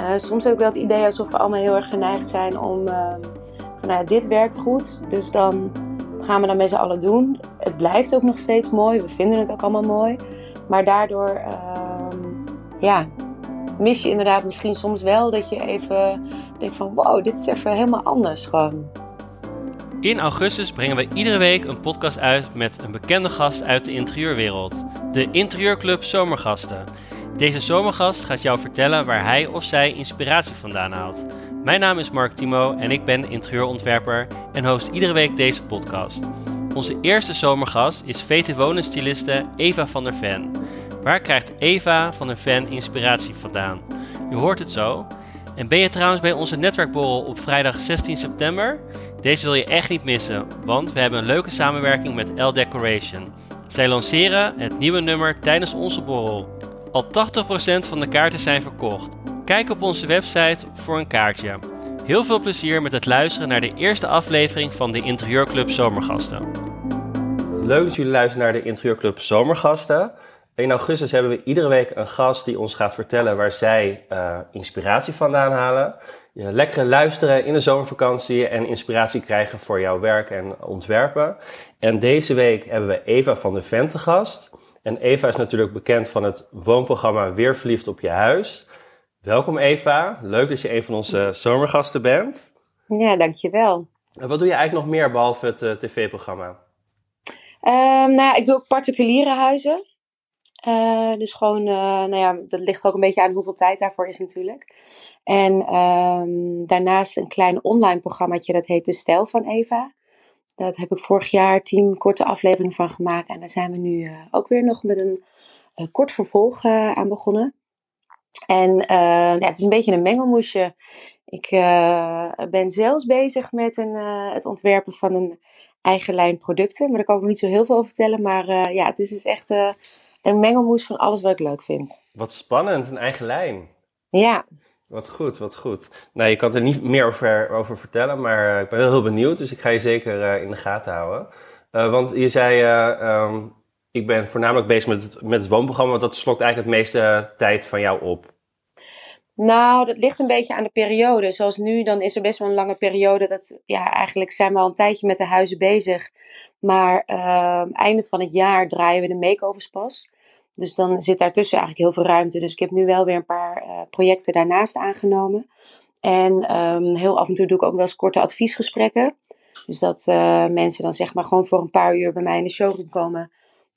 Uh, soms heb ik wel het idee alsof we allemaal heel erg geneigd zijn om uh, van nou ja, dit werkt goed, dus dan gaan we dat met z'n allen doen. Het blijft ook nog steeds mooi, we vinden het ook allemaal mooi. Maar daardoor uh, ja, mis je inderdaad misschien soms wel dat je even denkt van wow, dit is even helemaal anders gewoon. In augustus brengen we iedere week een podcast uit met een bekende gast uit de interieurwereld. De Interieurclub Zomergasten. Deze zomergast gaat jou vertellen waar hij of zij inspiratie vandaan haalt. Mijn naam is Mark Timo en ik ben interieurontwerper en host iedere week deze podcast. Onze eerste zomergast is VT Wonenstyliste Eva van der Ven. Waar krijgt Eva van der Ven inspiratie vandaan? Je hoort het zo. En ben je trouwens bij onze netwerkborrel op vrijdag 16 september? Deze wil je echt niet missen, want we hebben een leuke samenwerking met L Decoration. Zij lanceren het nieuwe nummer tijdens onze borrel. Al 80% van de kaarten zijn verkocht. Kijk op onze website voor een kaartje. Heel veel plezier met het luisteren naar de eerste aflevering van de Interieurclub Zomergasten. Leuk dat jullie luisteren naar de Interieurclub Zomergasten. In augustus hebben we iedere week een gast die ons gaat vertellen waar zij uh, inspiratie vandaan halen. Lekker luisteren in de zomervakantie en inspiratie krijgen voor jouw werk en ontwerpen. En deze week hebben we Eva van de Vente gast. En Eva is natuurlijk bekend van het woonprogramma Weer Verliefd op je huis. Welkom Eva, leuk dat je een van onze zomergasten bent. Ja, dankjewel. En wat doe je eigenlijk nog meer behalve het uh, tv-programma? Um, nou, ik doe ook particuliere huizen. Uh, dus gewoon, uh, nou ja, dat ligt ook een beetje aan hoeveel tijd daarvoor is natuurlijk. En um, daarnaast een klein online programmaatje, dat heet De Stijl van Eva. Dat heb ik vorig jaar tien korte afleveringen van gemaakt. En daar zijn we nu uh, ook weer nog met een kort vervolg aan begonnen. En ja, het is een beetje een mengelmoesje. Ik ben zelfs bezig met een, het ontwerpen van een eigen lijn producten. Maar daar kan ik niet zo heel veel over vertellen. Maar ja, het is dus echt een mengelmoes van alles wat ik leuk vind. Wat spannend, een eigen lijn. Ja. Wat goed, wat goed. Nou, je kan er niet meer over, over vertellen, maar uh, ik ben heel benieuwd, dus ik ga je zeker uh, in de gaten houden. Uh, want je zei, um, ik ben voornamelijk bezig met het, met het woonprogramma, want dat slokt eigenlijk het meeste tijd van jou op. Nou, dat ligt een beetje aan de periode. Zoals nu, dan is er best wel een lange periode. Dat, ja, eigenlijk zijn we al een tijdje met de huizen bezig. Maar uh, einde van het jaar draaien we de makeovers pas. Dus dan zit daartussen eigenlijk heel veel ruimte. Dus ik heb nu wel weer een paar uh, projecten daarnaast aangenomen. En um, heel af en toe doe ik ook wel eens korte adviesgesprekken. Dus dat uh, mensen dan zeg maar gewoon voor een paar uur bij mij in de showroom komen.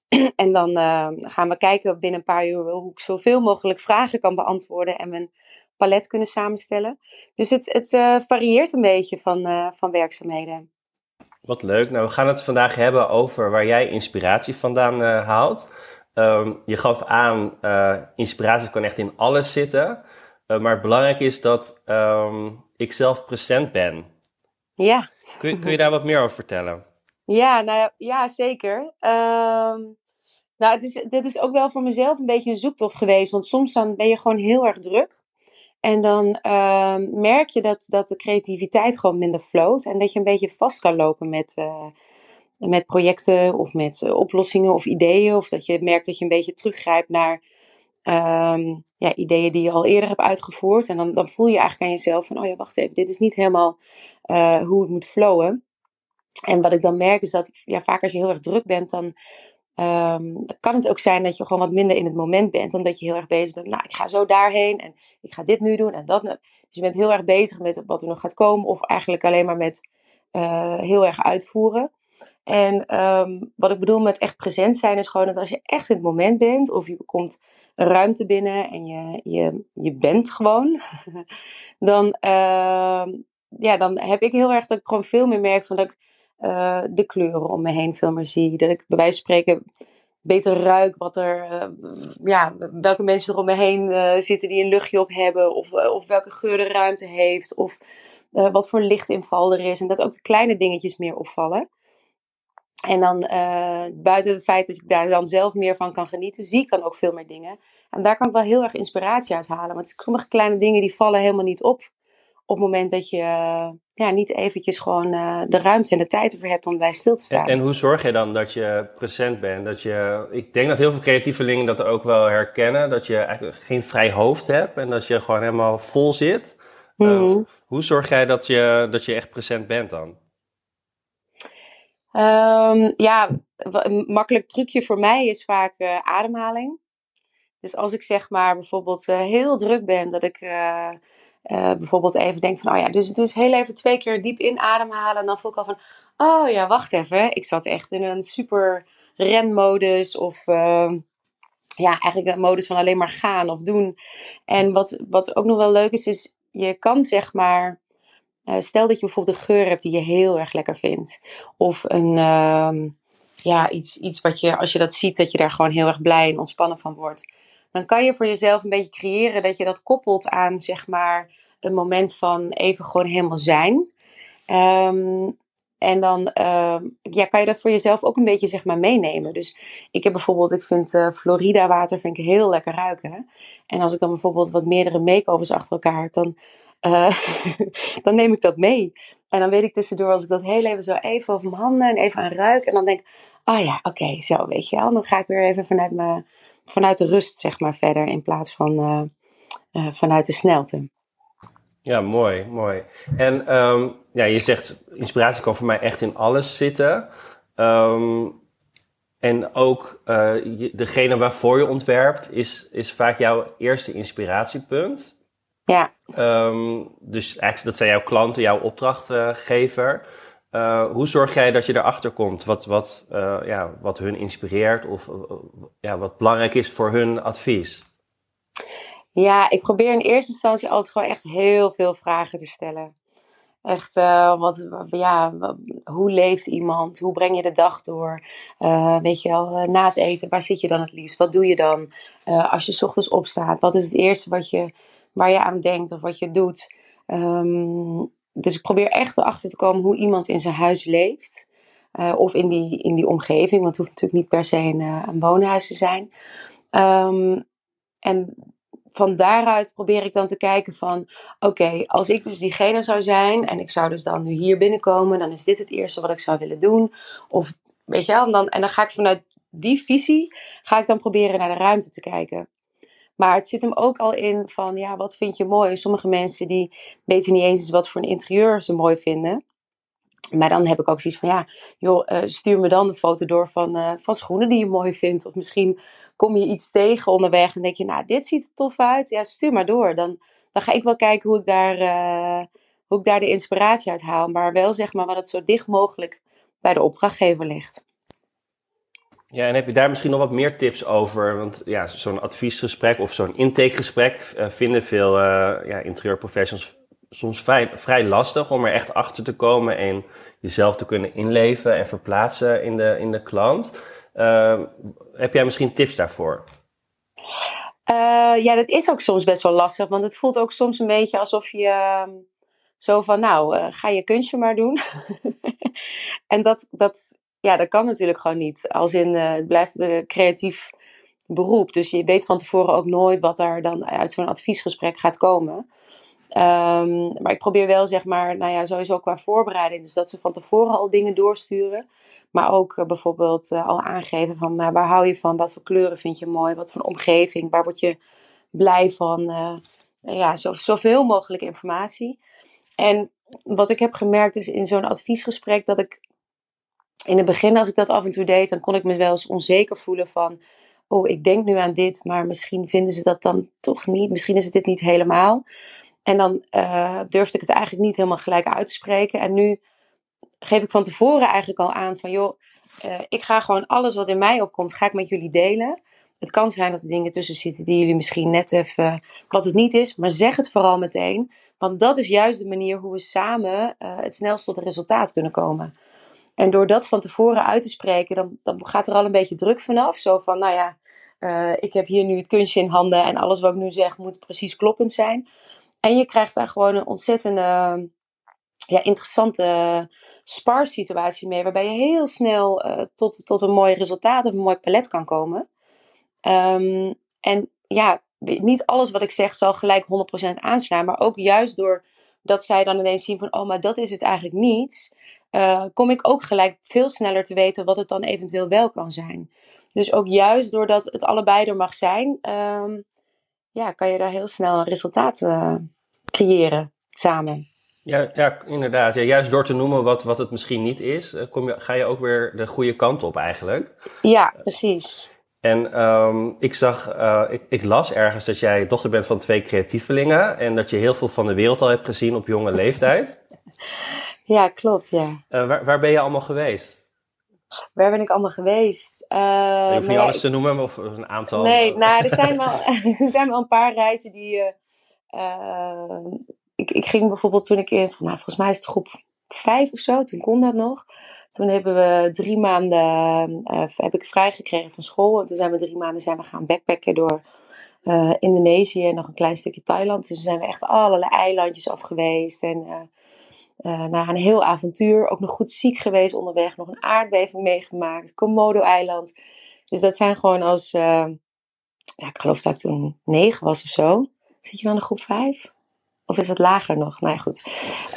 en dan uh, gaan we kijken binnen een paar uur hoe ik zoveel mogelijk vragen kan beantwoorden en mijn palet kunnen samenstellen. Dus het, het uh, varieert een beetje van, van werkzaamheden. Wat leuk. Nou, we gaan het vandaag hebben over waar jij inspiratie vandaan haalt. Um, je gaf aan, inspiratie kan echt in alles zitten. maar het belangrijke is dat um, ik zelf present ben. Ja. Kun, kun je daar wat meer over vertellen? Ja, nou ja, zeker. Um, nou, het is, dit is ook wel voor mezelf een beetje een zoektocht geweest. Want soms dan ben je gewoon heel erg druk. En dan uh, merk je dat, dat de creativiteit gewoon minder floot. En dat je een beetje vast kan lopen met, uh, met projecten of met uh, oplossingen of ideeën. Of dat je merkt dat je een beetje teruggrijpt naar um, ja, ideeën die je al eerder hebt uitgevoerd. En dan, dan voel je eigenlijk aan jezelf van, oh ja, wacht even, dit is niet helemaal uh, hoe het moet flowen. En wat ik dan merk is dat ja, vaak als je heel erg druk bent, dan um, kan het ook zijn dat je gewoon wat minder in het moment bent, omdat je heel erg bezig bent. Nou, ik ga zo daarheen en ik ga dit nu doen en dat. Nu. Dus je bent heel erg bezig met wat er nog gaat komen, of eigenlijk alleen maar met uh, heel erg uitvoeren. En um, wat ik bedoel met echt present zijn, is gewoon dat als je echt in het moment bent, of je komt een ruimte binnen en je, je, je bent gewoon, dan, uh, ja, dan heb ik heel erg dat ik gewoon veel meer merk van dat ik uh, de kleuren om me heen veel meer zie. Dat ik bij wijze van spreken beter ruik wat er, uh, ja, welke mensen er om me heen uh, zitten die een luchtje op hebben. Of, of welke geur de ruimte heeft. Of wat voor lichtinval er is. En dat ook de kleine dingetjes meer opvallen. En dan buiten het feit dat ik daar dan zelf meer van kan genieten, zie ik dan ook veel meer dingen. En daar kan ik wel heel erg inspiratie uit halen. Want sommige kleine dingen die vallen helemaal niet op op het moment dat je ja, niet eventjes gewoon de ruimte en de tijd ervoor hebt om bij stil te staan. En, en, hoe zorg je dan dat je present bent? Dat je, ik denk dat heel veel creatievelingen dat ook wel herkennen. Dat je eigenlijk geen vrij hoofd hebt en dat je gewoon helemaal vol zit. Mhm. hoe zorg jij dat je, dat je echt present bent dan? Um, ja, een makkelijk trucje voor mij is vaak uh, ademhaling. Dus als ik zeg maar bijvoorbeeld uh, heel druk ben, dat ik uh, bijvoorbeeld even denk van, oh ja, dus, dus heel even twee keer diep inademhalen. En dan voel ik al van, oh ja, wacht even. Ik zat echt in een super renmodus of ehm, ja, eigenlijk een modus van alleen maar gaan of doen. En wat, wat ook nog wel leuk is, is je kan zeg maar uh, stel dat je bijvoorbeeld een geur hebt die je heel erg lekker vindt. Of een, uh, ja, iets, iets wat je, als je dat ziet, dat je daar gewoon heel erg blij en ontspannen van wordt. Dan kan je voor jezelf een beetje creëren dat je dat koppelt aan, zeg maar, een moment van even gewoon helemaal zijn. Um, en dan uh, ja, kan je dat voor jezelf ook een beetje zeg maar, meenemen. Dus ik heb bijvoorbeeld, ik vind uh, Florida water vind ik heel lekker ruiken. En als ik dan bijvoorbeeld wat meerdere makeovers achter elkaar heb, dan, uh, dan neem ik dat mee. En dan weet ik tussendoor, als ik dat heel even zo even over mijn handen en even aan ruik. En dan denk ik, oh ja, oké, zo weet je wel. Dan ga ik weer even vanuit, me, vanuit de rust zeg maar verder in plaats van uh, vanuit de snelte. Ja, mooi, mooi. En um, ja, je zegt, inspiratie kan voor mij echt in alles zitten. Um, en ook uh, degene waarvoor je ontwerpt, is, is vaak jouw eerste inspiratiepunt. Ja. Um, dus eigenlijk, dat zijn jouw klanten, jouw opdrachtgever. Uh, hoe zorg jij dat je erachter komt wat, wat, uh, ja, wat hun inspireert of ja, wat belangrijk is voor hun advies? Ja, ik probeer in eerste instantie altijd gewoon echt heel veel vragen te stellen. Echt, uh, wat, ja, hoe leeft iemand? Hoe breng je de dag door? Uh, weet je wel, na het eten, waar zit je dan het liefst? Wat doe je dan als je s ochtends opstaat? Wat is het eerste wat je, waar je aan denkt of wat je doet? Um, dus ik probeer echt erachter te komen hoe iemand in zijn huis leeft. of in die, in die omgeving, want het hoeft natuurlijk niet per se een, een woonhuis te zijn. Um, en van daaruit probeer ik dan te kijken van, oké, als ik dus diegene zou zijn en ik zou dus dan nu hier binnenkomen, dan is dit het eerste wat ik zou willen doen. Of weet je wel, en dan, en dan ga ik vanuit die visie, ga ik dan proberen naar de ruimte te kijken. Maar het zit hem ook al in van, ja, wat vind je mooi? Sommige mensen die weten niet eens wat voor een interieur ze mooi vinden. Maar dan heb ik ook zoiets van, ja, joh, uh, stuur me dan een foto door van, uh, van schoenen die je mooi vindt. Of misschien kom je iets tegen onderweg en denk je, nou, dit ziet er tof uit. Ja, stuur maar door. Dan, dan ga ik wel kijken hoe ik, daar, uh, hoe ik daar de inspiratie uit haal. Maar wel zeg maar wat het zo dicht mogelijk bij de opdrachtgever ligt. Ja, en heb je daar misschien nog wat meer tips over? Want ja, zo'n adviesgesprek of zo'n intakegesprek vinden veel ja, interieurprofessionals soms vrij, vrij lastig om er echt achter te komen en jezelf te kunnen inleven en verplaatsen in de, in de klant. Uh, heb jij misschien tips daarvoor? Uh, ja, dat is ook soms best wel lastig, want het voelt ook soms een beetje alsof je uh, zo van, nou, uh, ga je kunstje maar doen. en dat, dat, ja, dat kan natuurlijk gewoon niet. Als in, eh, het blijft een creatief beroep, dus je weet van tevoren ook nooit wat er dan uit zo'n adviesgesprek gaat komen. Um, maar ik probeer wel, zeg maar, nou ja, sowieso qua voorbereiding. Dus dat ze van tevoren al dingen doorsturen. Maar ook uh, bijvoorbeeld uh, al aangeven van uh, waar hou je van? Wat voor kleuren vind je mooi? Wat voor omgeving? Waar word je blij van? ja, zo, zoveel mogelijk informatie. En wat ik heb gemerkt is in zo'n adviesgesprek dat ik in het begin, als ik dat af en toe deed, dan kon ik me wel eens onzeker voelen van. Oh, ik denk nu aan dit, maar misschien vinden ze dat dan toch niet. Misschien is het dit niet helemaal. En dan uh, durfde ik het eigenlijk niet helemaal gelijk uit te spreken. En nu geef ik van tevoren eigenlijk al aan van joh, uh, ik ga gewoon alles wat in mij opkomt, ga ik met jullie delen. Het kan zijn dat er dingen tussen zitten die jullie misschien net even wat het niet is, maar zeg het vooral meteen. Want dat is juist de manier hoe we samen uh, het snelst tot een resultaat kunnen komen. En door dat van tevoren uit te spreken, dan, dan gaat er al een beetje druk vanaf. Zo van, nou ja, ik heb hier nu het kunstje in handen en alles wat ik nu zeg moet precies kloppend zijn. En je krijgt daar gewoon een ontzettende ja, interessante sparsituatie mee, waarbij je heel snel uh, tot, tot een mooi resultaat of een mooi palet kan komen. Um, en ja, niet alles wat ik zeg zal gelijk 100% aanslaan, maar ook juist door dat zij dan ineens zien van, oh, maar dat is het eigenlijk niet. Uh, kom ik ook gelijk veel sneller te weten wat het dan eventueel wel kan zijn. Dus ook juist doordat het allebei er mag zijn, ehm, ja, kan je daar heel snel een resultaat uh, creëren samen. Ja, ja inderdaad. Ja, juist door te noemen wat, wat het misschien niet is, eh, kom je, ga je ook weer de goede kant op eigenlijk. Ja, precies. En um, ik zag, uh, ik, ik, las ergens dat jij dochter bent van twee creatievelingen en dat je heel veel van de wereld al hebt gezien op jonge leeftijd. ja, klopt, ja. Uh, waar, waar ben je allemaal geweest? Waar ben ik allemaal geweest? Uh, je hoeft niet alles te noemen, of een aantal. Nee, nou, er zijn wel, er zijn wel een paar reizen die. Uh, ik, ik ging bijvoorbeeld toen ik in, nou, volgens mij is het groep vijf of zo, toen kon dat nog. Toen hebben we drie maanden, uh, heb ik vrijgekregen van school. En toen zijn we drie maanden zijn we gaan backpacken door uh, Indonesië en nog een klein stukje Thailand. Dus toen zijn we echt allerlei eilandjes af geweest. En uh, na een heel avontuur, ook nog goed ziek geweest onderweg. Nog een aardbeving meegemaakt, Komodo-eiland. Dus dat zijn gewoon als, ja, ik geloof dat ik toen negen was of zo. Zit je dan in groep vijf? Of is het lager nog? Nou ja, goed.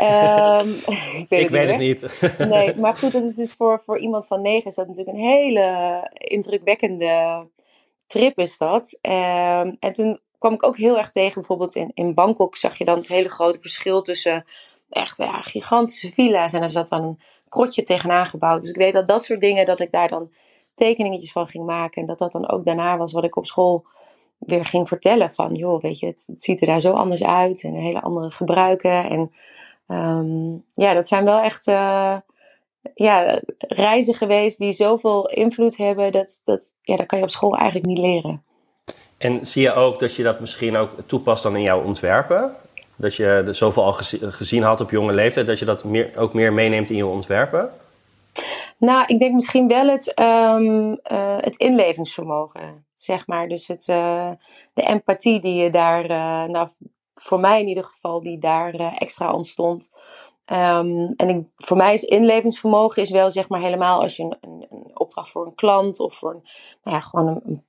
Um, ik weet, ik het, weet niet het niet. nee, maar goed, dat is dus voor, voor iemand van negen is dat natuurlijk een hele indrukwekkende trip is dat. Um, en toen kwam ik ook heel erg tegen, bijvoorbeeld in, in Bangkok zag je dan het hele grote verschil tussen echt ja, gigantische villa's. En er zat dan een krotje tegenaan gebouwd. Dus ik weet dat dat soort dingen, dat ik daar dan tekeningetjes van ging maken. En dat dat dan ook daarna was wat ik op school weer ging vertellen van, joh, weet je, het, ziet er daar zo anders uit en hele andere gebruiken. En um, ja, dat zijn wel echt uh, ja, reizen geweest die zoveel invloed hebben, dat, dat, ja, dat kan je op school eigenlijk niet leren. En zie je ook dat je dat misschien ook toepast dan in jouw ontwerpen? Dat je er zoveel al gezien had op jonge leeftijd, dat je dat meer, ook meer meeneemt in je ontwerpen? Nou, ik denk misschien wel het, um, uh, het inlevingsvermogen zeg maar. Dus het, uh, de empathie die je daar, uh, nou, voor mij in ieder geval, die daar uh, extra ontstond. Um, en ik, voor mij is inlevingsvermogen is wel zeg maar helemaal als je een, een, opdracht voor een klant of voor een, nou ja, gewoon een,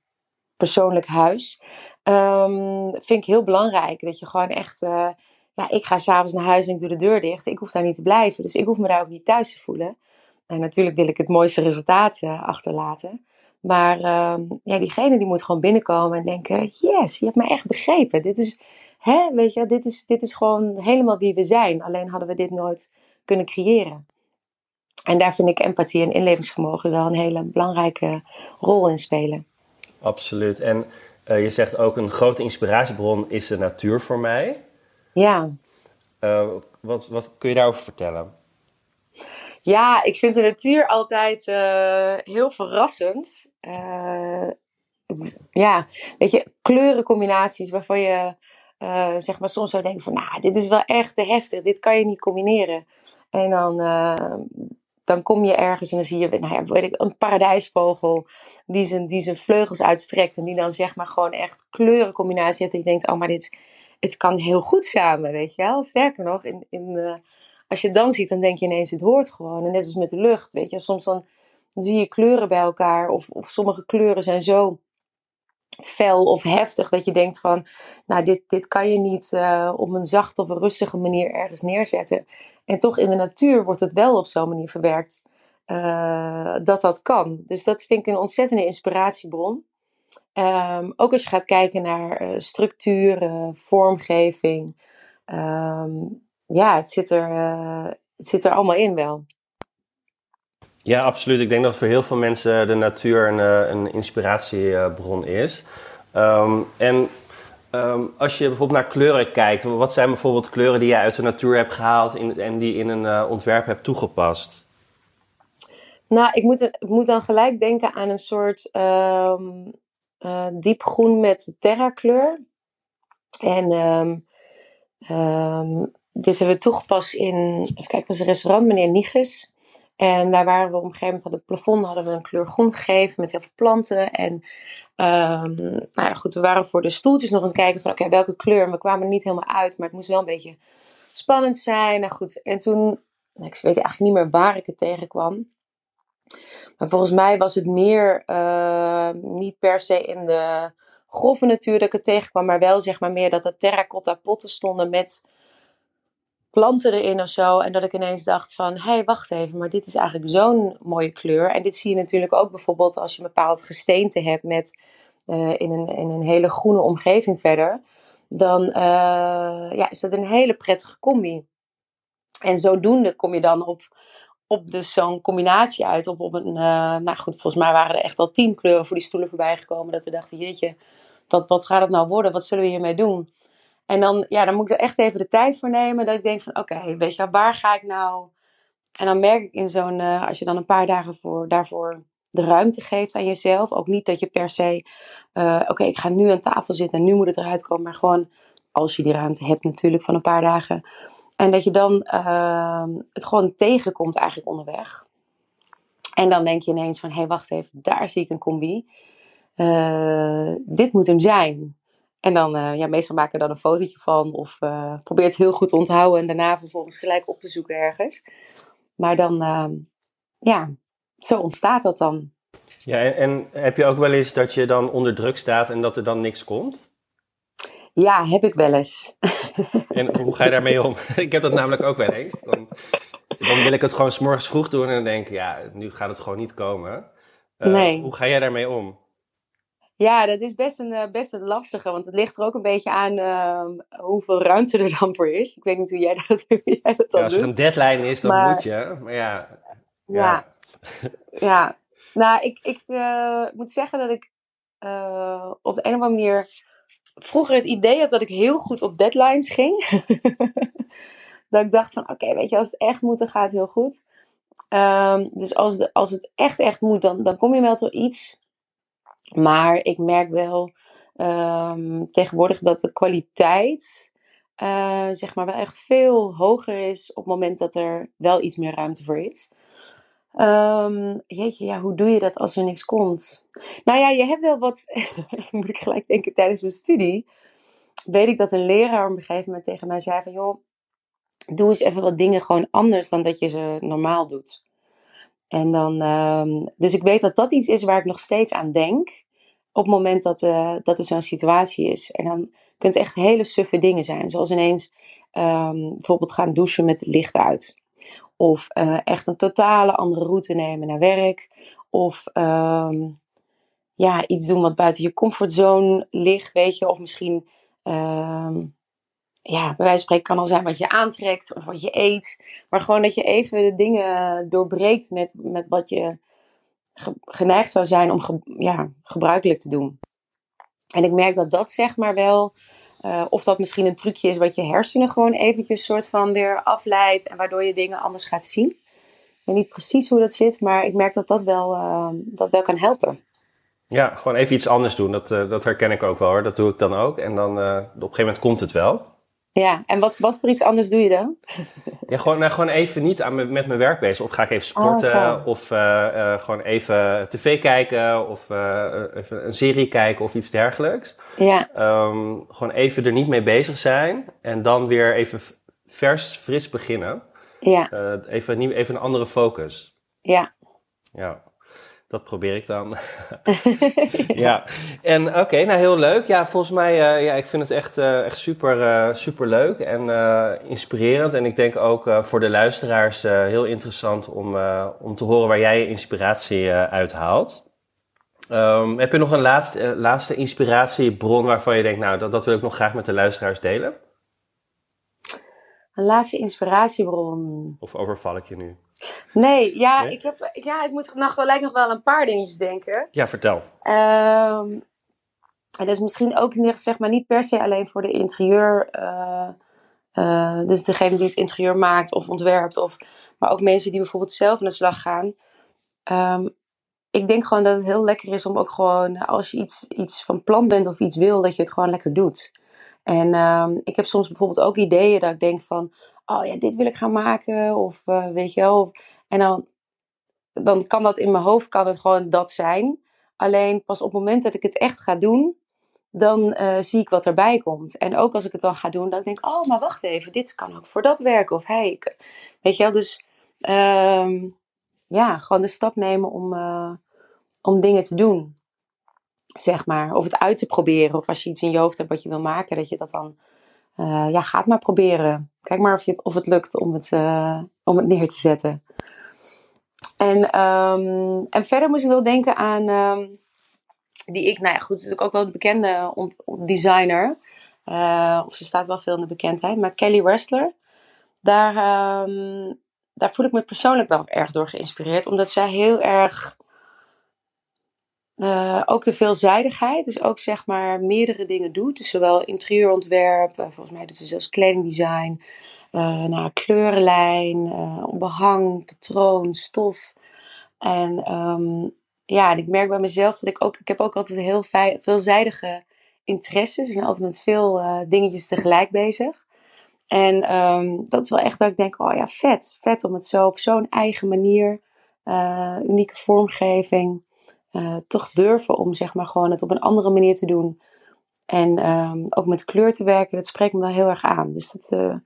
persoonlijk huis. Um, vind ik heel belangrijk. Dat je gewoon echt, ja, ik ga s'avonds naar huis en ik doe de deur dicht. Ik hoef daar niet te blijven. Dus ik hoef me daar ook niet thuis te voelen. En natuurlijk wil ik het mooiste resultaat achterlaten. Maar uh, ja, diegene die moet gewoon binnenkomen en denken: yes, je hebt mij echt begrepen. Dit is, hè, weet je, dit is, dit is gewoon helemaal wie we zijn. Alleen hadden we dit nooit kunnen creëren. En daar vind ik empathie en inlevingsvermogen wel een hele belangrijke rol in spelen. Absoluut. En uh, je zegt ook een grote inspiratiebron is de natuur voor mij. Ja. Uh, wat, wat kun je daarover vertellen? Ja, ik vind de natuur altijd uh, heel verrassend. Uh, ja, weet je, kleurencombinaties waarvan je uh, zeg maar soms zou denken van, nou, dit is wel echt te heftig, dit kan je niet combineren. En dan, dan kom je ergens en dan zie je, nou ja, weet ik, een paradijsvogel die zijn, die zijn vleugels uitstrekt en die dan zeg maar gewoon echt kleurencombinatie heeft. En je denkt, oh, maar dit, het kan heel goed samen, weet je wel. Sterker nog, in, in als je het dan ziet, dan denk je ineens, het hoort gewoon. En net als met de lucht, weet je. Soms dan, zie je kleuren bij elkaar. Of, of sommige kleuren zijn zo fel of heftig dat je denkt van, nou, dit, dit kan je niet uh, op een zachte of een rustige manier ergens neerzetten. En toch in de natuur wordt het wel op zo'n manier verwerkt uh, dat dat kan. Dus dat vind ik een ontzettende inspiratiebron. Um, ook als je gaat kijken naar uh, structuur, vormgeving. Um, ja, het zit, er, uh, het zit er allemaal in wel. Ja, absoluut. Ik denk dat voor heel veel mensen de natuur een, eh, een inspiratiebron is. Um, en um, als je bijvoorbeeld naar kleuren kijkt, wat zijn bijvoorbeeld kleuren die je uit de natuur hebt gehaald in, en die in een uh, ontwerp hebt toegepast? Nou, ik moet, ik moet dan gelijk denken aan een soort um, uh, diep groen met terra kleur. En um, dit hebben we toegepast in, even kijken, was een restaurant, meneer Niges. En daar waren we op een gegeven moment, hadden het plafond hadden we een kleur groen gegeven met heel veel planten. En um, nou ja, goed, we waren voor de stoeltjes nog aan het kijken van oké, welke kleur. We kwamen er niet helemaal uit, maar het moest wel een beetje spannend zijn. Nou goed, en toen, nou, ik weet eigenlijk niet meer waar ik het tegenkwam. Maar volgens mij was het meer uh, niet per se in de grove natuur dat ik het tegenkwam, maar wel zeg maar meer dat er terracotta potten stonden met planten erin of zo. En dat ik ineens dacht van, hé, hey, wacht even, maar dit is eigenlijk zo'n mooie kleur. En dit zie je natuurlijk ook bijvoorbeeld als je een bepaald gesteente hebt met, uh, in, een, in een hele groene omgeving verder. Dan uh, ja, is dat een hele prettige combi. En zodoende kom je dan op, op dus zo'n combinatie uit. Op, op een, uh, nou goed, volgens mij waren er echt al tien kleuren voor die stoelen voorbij gekomen. Dat we dachten, jeetje, wat, wat gaat het nou worden? Wat zullen we hiermee doen? En dan, ja, dan moet ik er echt even de tijd voor nemen. Dat ik denk van, oké, weet je waar ga ik nou... En dan merk ik in zo'n, uh, als je dan een paar dagen voor, daarvoor de ruimte geeft aan jezelf. Ook niet dat je per se, uh, oké, ik ga nu aan tafel zitten en nu moet het eruit komen. Maar gewoon, als je die ruimte hebt natuurlijk van een paar dagen. En dat je dan uh, het gewoon tegenkomt eigenlijk onderweg. En dan denk je ineens van, hé, hey, wacht even, daar zie ik een combi. Uh, dit moet hem zijn. En dan, uh, ja, meestal maak ik er dan een fotootje van of uh, probeer het heel goed te onthouden en daarna vervolgens gelijk op te zoeken ergens. Maar dan, uh, ja, zo ontstaat dat dan. Ja, en, en, heb je ook wel eens dat je dan onder druk staat en dat er dan niks komt? Ja, heb ik wel eens. En hoe ga je daarmee om? ik heb dat namelijk ook wel eens. Dan, dan wil ik het gewoon s'morgens vroeg doen en dan denk ik, ja, nu gaat het gewoon niet komen. nee. Hoe ga jij daarmee om? Ja, dat is best een, best een lastige, want het ligt er ook een beetje aan uh, hoeveel ruimte er dan voor is. Ik weet niet hoe jij dat, hoe jij dat dan ja, als er doet. een deadline is, dan maar, moet je. Maar ja. Ja. Ja. ja. Nou, ik, ik uh, moet zeggen dat ik uh, op de een of andere manier vroeger het idee had dat ik heel goed op deadlines ging. dat ik dacht van, oké, okay, weet je, als het echt moet, dan gaat het heel goed. Um, dus als, de, als het echt, echt moet, dan, dan kom je wel tot iets. Maar ik merk wel um, tegenwoordig dat de kwaliteit uh, zeg maar wel echt veel hoger is op het moment dat er wel iets meer ruimte voor is. Um, jeetje, ja, hoe doe je dat als er niks komt? Nou ja, je hebt wel wat, moet ik gelijk denken, tijdens mijn studie, weet ik dat een leraar op een gegeven moment tegen mij zei van, joh, doe eens even wat dingen gewoon anders dan dat je ze normaal doet. En dan, um, dus ik weet dat dat iets is waar ik nog steeds aan denk. Op het moment dat, uh, dat er zo'n situatie is. En dan kunt het echt hele suffe dingen zijn. Zoals ineens um, bijvoorbeeld gaan douchen met het licht uit. Of uh, echt een totale andere route nemen naar werk. Of um, ja, iets doen wat buiten je comfortzone ligt, weet je. Of misschien ja, bij wijze van spreken kan al zijn wat je aantrekt of wat je eet. Maar gewoon dat je even de dingen doorbreekt met, met wat je ge, geneigd zou zijn om ja, gebruikelijk te doen. En ik merk dat dat zeg maar wel, uh, of dat misschien een trucje is wat je hersenen gewoon eventjes soort van weer afleidt. En waardoor je dingen anders gaat zien. Ik weet niet precies hoe dat zit, maar ik merk dat dat wel, uh, dat wel kan helpen. Ja, gewoon even iets anders doen. Dat, uh, dat herken ik ook wel hoor. Dat doe ik dan ook. En dan op een gegeven moment komt het wel. Ja, en wat, wat voor iets anders doe je dan? Ja, gewoon, nou, gewoon even niet aan me, met mijn werk bezig. Of ga ik even sporten, oh, of uh, uh, gewoon even tv kijken, of uh, even een serie kijken of iets dergelijks. Ja. Um, gewoon even er niet mee bezig zijn en dan weer even vers, fris beginnen. Ja. even, even een andere focus. Ja. Ja. Dat probeer ik dan. ja, en oké, okay, nou heel leuk. Ja, volgens mij, uh, ja, ik vind het echt, uh, echt super, uh, super leuk en inspirerend. En ik denk ook voor de luisteraars heel interessant om, om te horen waar jij je inspiratie uit haalt. Um, heb je nog een laatste, laatste inspiratiebron waarvan je denkt, nou, dat, dat wil ik nog graag met de luisteraars delen? Een laatste inspiratiebron. Of overval ik je nu? Nee, ja, nee? Ik, heb, ja ik moet nog, gelijk nog wel een paar dingetjes denken. Ja, vertel. Um, en dat is misschien ook niet, zeg maar, niet per se alleen voor de interieur. Uh, uh, dus degene die het interieur maakt of ontwerpt. Of, maar ook mensen die bijvoorbeeld zelf aan de slag gaan. Um, ik denk gewoon dat het heel lekker is om ook gewoon, als je iets, iets van plan bent of iets wil, dat je het gewoon lekker doet. En um, ik heb soms bijvoorbeeld ook ideeën dat ik denk van, oh ja, dit wil ik gaan maken. Of uh, weet je wel. En dan, dan kan dat in mijn hoofd kan het gewoon dat zijn. Alleen pas op het moment dat ik het echt ga doen, dan uh, zie ik wat erbij komt. En ook als ik het dan ga doen, dan denk ik, oh, maar wacht even, dit kan ook voor dat werken. Of hey, weet je wel, dus um, ja, gewoon de stap nemen om, uh, om dingen te doen. Zeg maar. Of het uit te proberen. Of als je iets in je hoofd hebt wat je wil maken, dat je dat dan ja, ga het maar proberen. Kijk maar of, je het, of het lukt om het, om het neer te zetten. En, ehm, en verder moest ik wel denken aan, ehm, die ik, nou ja, goed, natuurlijk ook wel een bekende designer. of ze staat wel veel in de bekendheid, maar Kelly Wrestler. Daar, ehm, daar voel ik me persoonlijk wel erg door geïnspireerd, omdat zij heel erg uh, ook de veelzijdigheid, dus ook zeg maar meerdere dingen doet. Dus zowel interieurontwerp, uh, volgens mij ze zelfs kledingdesign, uh, kleurenlijn, behang, patroon, stof. En um, ja, en ik merk bij mezelf dat ik ook, ik heb ook altijd heel veelzijdige interesses. Ik ben altijd met veel dingetjes tegelijk bezig. En um, dat is wel echt dat ik denk, oh ja, vet. Vet om het zo op zo'n eigen manier, unieke vormgeving uh, toch durven om zeg maar gewoon het op een andere manier te doen. En um, ook met kleur te werken, dat spreekt me wel heel erg aan. Dus dat, uh,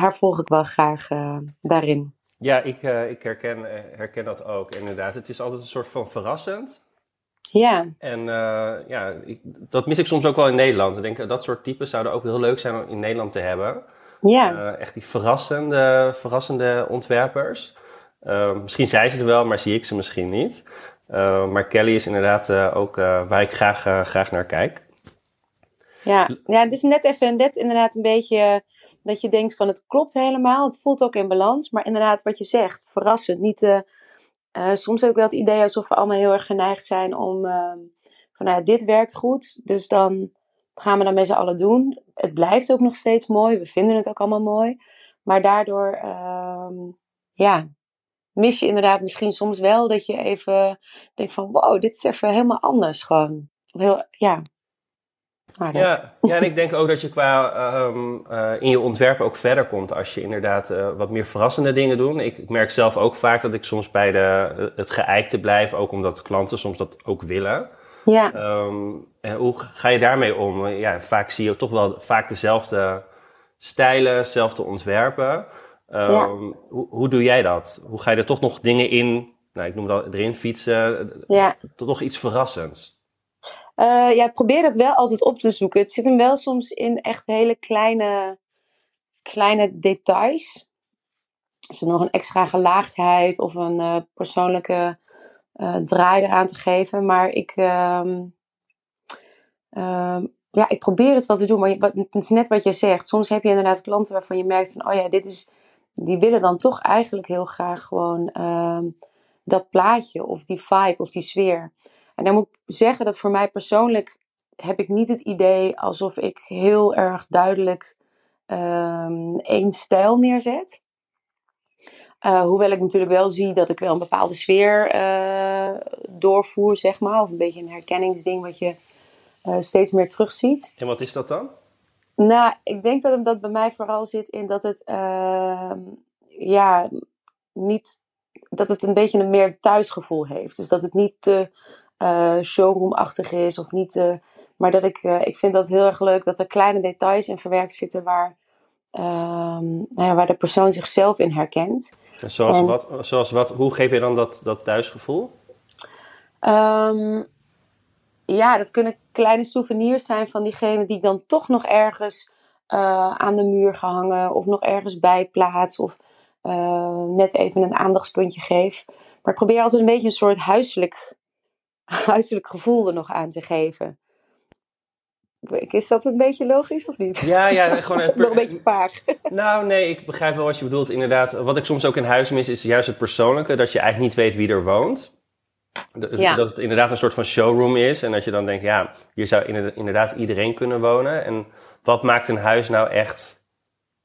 haar volg ik wel graag uh, daarin. Ja, ik, ik herken, herken dat ook inderdaad. Het is altijd een soort van verrassend. Ja. En ja, ik, dat mis ik soms ook wel in Nederland. Ik denk, dat soort types zouden ook heel leuk zijn om in Nederland te hebben. Ja. echt die verrassende, verrassende ontwerpers. Misschien zijn ze er wel, maar zie ik ze misschien niet. Uh, maar Kelly is inderdaad uh, ook uh, waar ik graag, graag naar kijk. Ja, ja, het is net even net inderdaad een beetje dat je denkt van het klopt helemaal. Het voelt ook in balans. Maar inderdaad wat je zegt, verrassend. Niet, soms heb ik wel het idee alsof we allemaal heel erg geneigd zijn om ehm, van nou, dit werkt goed. Dus dan gaan we dat met z'n allen doen. Het blijft ook nog steeds mooi. We vinden het ook allemaal mooi. Maar daardoor, ehm, ja, mis je inderdaad misschien soms wel dat je even denkt van wow, dit is even helemaal anders gewoon. Heel, ja. Nou, ja, ja, en ik denk ook dat je qua um, uh, in je ontwerp ook verder komt als je inderdaad uh, wat meer verrassende dingen doet. Ik, ik, merk zelf ook vaak dat ik soms bij de, het geëikte blijf, ook omdat klanten soms dat ook willen. Ja. Um, en hoe ga je daarmee om? Ja, vaak zie je toch wel vaak dezelfde stijlen, dezelfde ontwerpen. Um, hoe, hoe, doe jij dat? Hoe ga je er toch nog dingen in, nou, ik noem dat erin fietsen, ja. tot nog iets verrassends? Uh, ja, ik probeer dat wel altijd op te zoeken. Het zit hem wel soms in echt hele kleine, kleine details. Is er nog een extra gelaagdheid of een uh, persoonlijke uh, draai eraan te geven. Maar ik, um, um, ja, ik probeer het wel te doen. Maar het is net wat je zegt. Soms heb je inderdaad klanten waarvan je merkt van, oh ja, dit is die willen dan toch eigenlijk heel graag gewoon uh, dat plaatje of die vibe of die sfeer. En dan moet ik zeggen dat voor mij persoonlijk heb ik niet het idee alsof ik heel erg duidelijk um, één stijl neerzet. Uh, hoewel ik natuurlijk wel zie dat ik wel een bepaalde sfeer uh, doorvoer, zeg maar. Of een beetje een herkenningsding wat je uh, steeds meer terugziet. En wat is dat dan? Nou, ik denk dat dat bij mij vooral zit in dat het, uh, ja, niet, dat het een beetje een meer thuisgevoel heeft. Dus dat het niet te uh, showroomachtig is of niet te, maar dat ik, uh, ik vind dat heel erg leuk dat er kleine details in verwerkt zitten waar, ehm, nou ja, waar de persoon zichzelf in herkent. Zoals, en, wat, zoals wat, hoe geef je dan dat, dat thuisgevoel? Um, ja, dat kunnen kleine souvenirs zijn van diegene die ik dan toch nog ergens uh, aan de muur gehangen of nog ergens bij plaats of uh, net even een aandachtspuntje geef. Maar ik probeer altijd een beetje een soort huiselijk, huiselijk gevoel er nog aan te geven. Is dat een beetje logisch of niet? Ja, ja, gewoon het nog een beetje vaag. Nou, nee, ik begrijp wel wat je bedoelt. Inderdaad, wat ik soms ook in huis mis, is juist het persoonlijke. Dat je eigenlijk niet weet wie er woont. Dat, ja. dat het inderdaad een soort van showroom is. En dat je dan denkt, ja, hier zou inderdaad iedereen kunnen wonen. En wat maakt een huis nou echt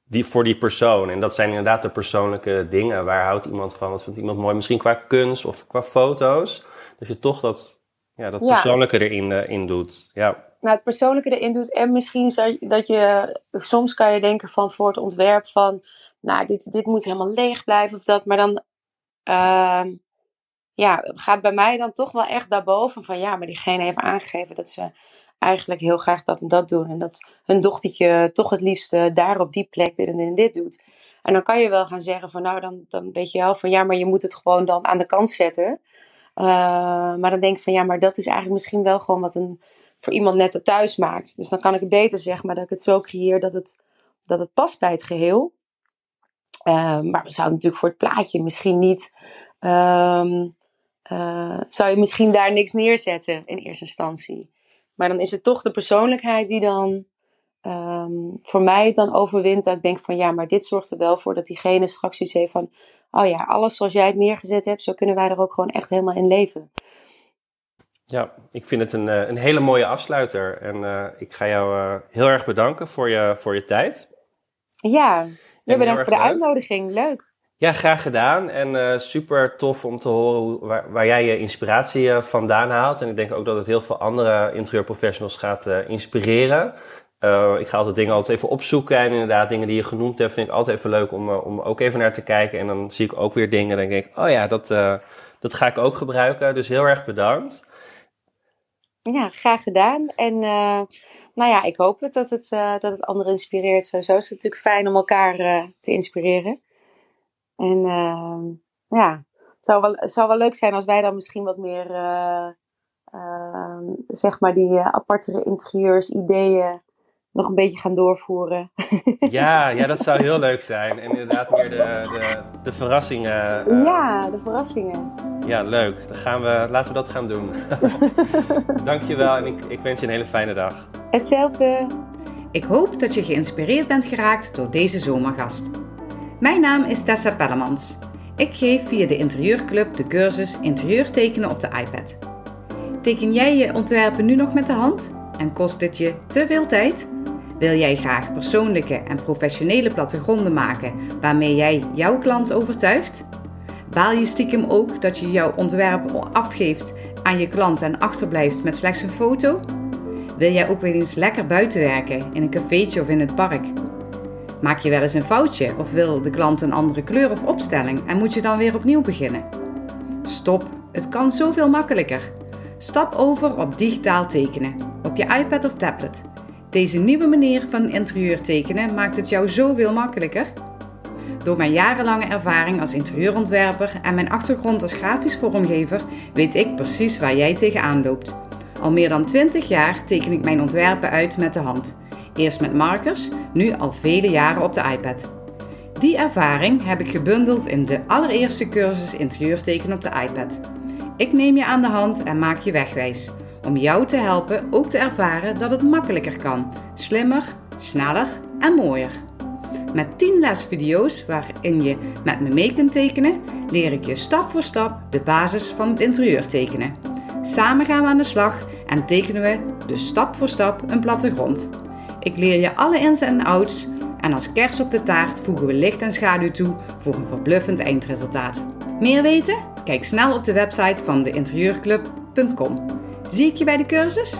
die, voor die persoon? En dat zijn inderdaad de persoonlijke dingen. Waar houdt iemand van? Wat vindt iemand mooi? Misschien qua kunst of qua foto's. Dat je toch dat, ja, dat persoonlijke erin uh, in doet. Ja. Nou, het persoonlijke erin doet. En misschien dat je, soms kan je denken van voor het ontwerp van, nou, dit, dit moet helemaal leeg blijven of dat. Maar dan, uh, ja, gaat bij mij dan toch wel echt daarboven van ja, maar diegene heeft aangegeven dat ze eigenlijk heel graag dat en dat doen. En dat hun dochtertje toch het liefst daar op die plek dit en dit doet. En dan kan je wel gaan zeggen van nou, dan, dan weet je wel van ja, maar je moet het gewoon dan aan de kant zetten. Uh, maar dan denk ik van ja, maar dat is eigenlijk misschien wel gewoon wat een voor iemand net thuis maakt. Dus dan kan ik het beter zeggen, maar dat ik het zo creëer dat het, dat het past bij het geheel. Ehm, maar we zouden natuurlijk voor het plaatje misschien niet. Um, zou je misschien daar niks neerzetten in eerste instantie. Maar dan is het toch de persoonlijkheid die dan um, voor mij dan overwint. Dat ik denk van ja, maar dit zorgt er wel voor dat diegene straks iets heeft van. Oh ja, alles zoals jij het neergezet hebt, zo kunnen wij er ook gewoon echt helemaal in leven. Ja, ik vind het een, eh, een hele mooie afsluiter. En uh, ik ga jou uh, heel erg bedanken voor je, voor je tijd. Ja, ja bedankt voor de leuk. uitnodiging. Leuk. Ja, graag gedaan. En uh, super tof om te horen waar, jij je inspiratie vandaan haalt. En ik denk ook dat het heel veel andere interieurprofessionals gaat inspireren. ik ga altijd dingen altijd even opzoeken. En inderdaad, dingen die je genoemd hebt, vind ik altijd even leuk om, om ook even naar te kijken. En dan zie ik ook weer dingen. Dan denk ik, oh ja, dat, dat ga ik ook gebruiken. Dus heel erg bedankt. Ja, graag gedaan. En nou ja, ik hoop het dat het, dat het anderen inspireert. Sowieso is het natuurlijk fijn om elkaar te inspireren. En ehm, ja, het zou, wel, het zou wel leuk zijn als wij dan misschien wat meer, ehm, zeg maar, die apartere interieurs, ideeën nog een beetje gaan doorvoeren. Ja, ja, dat zou heel leuk zijn. En inderdaad meer de, de, de verrassingen. Ja, de verrassingen. Ja, leuk. Dan gaan we, laten we dat gaan doen. Dankjewel en ik, ik wens je een hele fijne dag. Hetzelfde. Ik hoop dat je geïnspireerd bent geraakt door deze zomergast. Mijn naam is Tessa Pellemans. Ik geef via de Interieurclub de cursus Interieur tekenen op de iPad. Teken jij je ontwerpen nu nog met de hand? En kost dit je te veel tijd? Wil jij graag persoonlijke en professionele plattegronden maken waarmee jij jouw klant overtuigt? Baal je stiekem ook dat je jouw ontwerp afgeeft aan je klant en achterblijft met slechts een foto? Wil jij ook weer eens lekker buiten werken, in een cafeetje of in het park? Maak je wel eens een foutje of wil de klant een andere kleur of opstelling en moet je dan weer opnieuw beginnen? Stop, het kan zoveel makkelijker. Stap over op digitaal tekenen, op je iPad of tablet. Deze nieuwe manier van interieur tekenen maakt het jou zoveel makkelijker. Door mijn jarenlange ervaring als interieurontwerper en mijn achtergrond als grafisch vormgever weet ik precies waar jij tegenaan loopt. Al meer dan 20 jaar teken ik mijn ontwerpen uit met de hand. Eerst met markers, nu al vele jaren op de iPad. Die ervaring heb ik gebundeld in de allereerste cursus interieurtekenen op de iPad. Ik neem je aan de hand en maak je wegwijs. Om jou te helpen ook te ervaren dat het makkelijker kan, slimmer, sneller en mooier. Met 10 lesvideo's waarin je met me mee kunt tekenen, leer ik je stap voor stap de basis van het interieur tekenen. Samen gaan we aan de slag en tekenen we dus stap voor stap een plattegrond. Ik leer je alle ins en outs en als kers op de taart voegen we licht en schaduw toe voor een verbluffend eindresultaat. Meer weten? Kijk snel op de website van deinterieurclub.com. Zie ik je bij de cursus?